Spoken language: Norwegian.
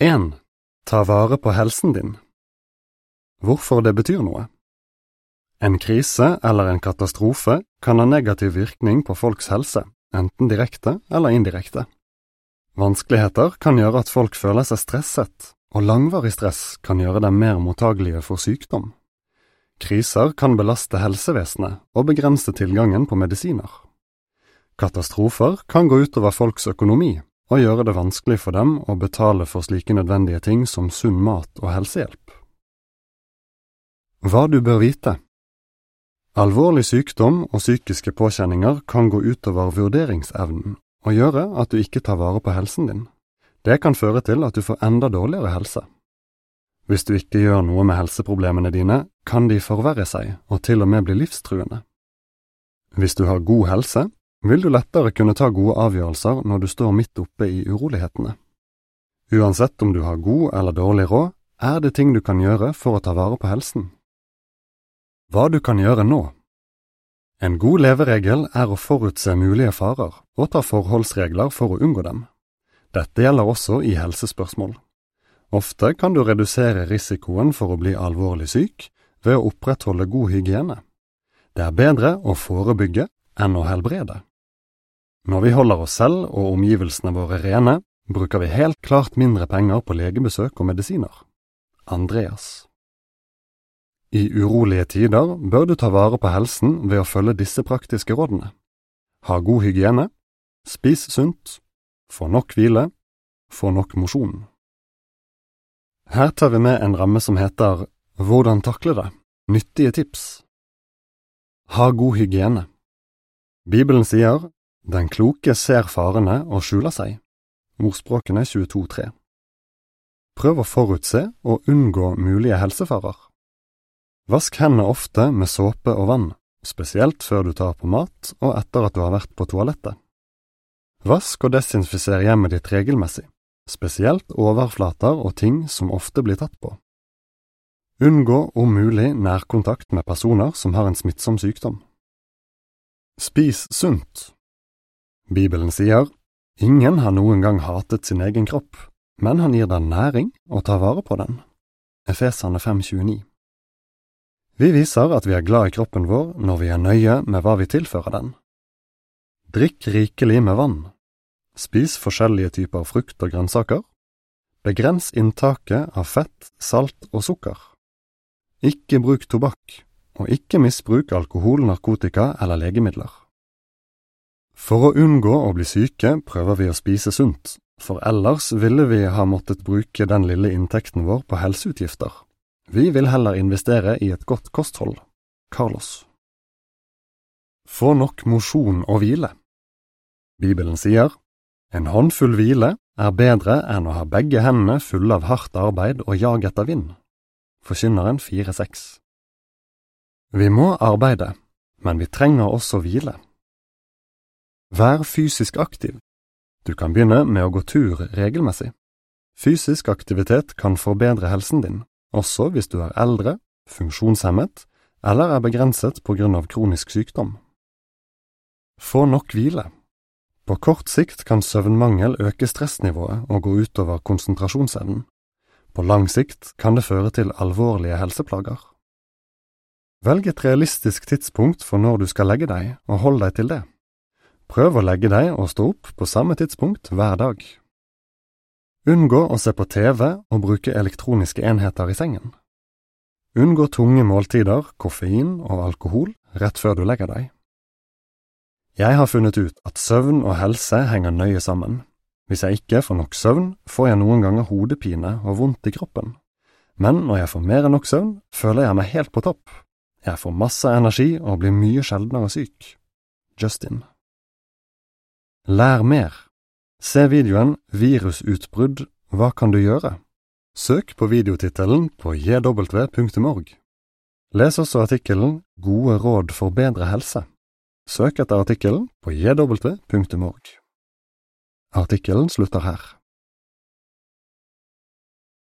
1. Ta vare på helsen din. Hvorfor det betyr noe? En krise eller en katastrofe kan ha negativ virkning på folks helse, enten direkte eller indirekte. Vanskeligheter kan gjøre at folk føler seg stresset, og langvarig stress kan gjøre dem mer mottagelige for sykdom. Kriser kan belaste helsevesenet og begrense tilgangen på medisiner. Katastrofer kan gå utover folks økonomi og gjøre det vanskelig for dem å betale for slike nødvendige ting som sunn mat og helsehjelp. Hva du bør vite Alvorlig sykdom og psykiske påkjenninger kan gå utover vurderingsevnen og gjøre at du ikke tar vare på helsen din. Det kan føre til at du får enda dårligere helse. Hvis du ikke gjør noe med helseproblemene dine, kan de forverre seg og til og med bli livstruende. Hvis du har god helse, vil du lettere kunne ta gode avgjørelser når du står midt oppe i urolighetene. Uansett om du har god eller dårlig råd, er det ting du kan gjøre for å ta vare på helsen. Hva du kan gjøre nå En god leveregel er å forutse mulige farer og ta forholdsregler for å unngå dem. Dette gjelder også i helsespørsmål. Ofte kan du redusere risikoen for å bli alvorlig syk ved å opprettholde god hygiene. Det er bedre å forebygge enn å helbrede. Når vi holder oss selv og omgivelsene våre rene, bruker vi helt klart mindre penger på legebesøk og medisiner. Andreas I urolige tider bør du ta vare på helsen ved å følge disse praktiske rådene. Ha god hygiene, spis sunt, få nok hvile, få nok mosjon. Her tar vi med en ramme som heter Hvordan takle det? Nyttige tips. Ha god hygiene. Bibelen sier Den kloke ser farene og skjuler seg. Ordspråkene 22.3. Prøv å forutse og unngå mulige helsefarer. Vask hendene ofte med såpe og vann, spesielt før du tar på mat og etter at du har vært på toalettet. Vask og desinfiser hjemmet ditt regelmessig, spesielt overflater og ting som ofte blir tatt på. Unngå om mulig nærkontakt med personer som har en smittsom sykdom. Spis sunt. Bibelen sier, Ingen har noen gang hatet sin egen kropp, men han gir den næring og tar vare på den. Efesane 5,29 Vi viser at vi er glad i kroppen vår når vi er nøye med hva vi tilfører den. Drikk rikelig med vann. Spis forskjellige typer frukt og grønnsaker. Begrens inntaket av fett, salt og sukker. Ikke bruk tobakk, og ikke misbruk alkohol, narkotika eller legemidler. For å unngå å bli syke prøver vi å spise sunt, for ellers ville vi ha måttet bruke den lille inntekten vår på helseutgifter. Vi vil heller investere i et godt kosthold. Carlos. Få nok mosjon og hvile. Bibelen sier, En håndfull hvile er bedre enn å ha begge hendene fulle av hardt arbeid og jag etter vind. Forkynneren 4.6 Vi må arbeide, men vi trenger også hvile. Vær fysisk aktiv. Du kan begynne med å gå tur regelmessig. Fysisk aktivitet kan forbedre helsen din, også hvis du er eldre, funksjonshemmet eller er begrenset på grunn av kronisk sykdom. Få nok hvile. På kort sikt kan søvnmangel øke stressnivået og gå utover konsentrasjonsevnen. På lang sikt kan det føre til alvorlige helseplager. Velg et realistisk tidspunkt for når du skal legge deg, og hold deg til det. Prøv å legge deg og stå opp på samme tidspunkt hver dag. Unngå å se på TV og bruke elektroniske enheter i sengen. Unngå tunge måltider, koffein og alkohol rett før du legger deg. Jeg har funnet ut at søvn og helse henger nøye sammen. Hvis jeg ikke får nok søvn, får jeg noen ganger hodepine og vondt i kroppen. Men når jeg får mer enn nok søvn, føler jeg meg helt på topp. Jeg får masse energi og blir mye sjeldnere syk. Justin Lær mer. Se videoen Virusutbrudd – hva kan du gjøre? Søk på videotittelen på jw.org. Les også artikkelen Gode råd for bedre helse. Søk etter artikkelen på jw.org. Artikkelen slutter her.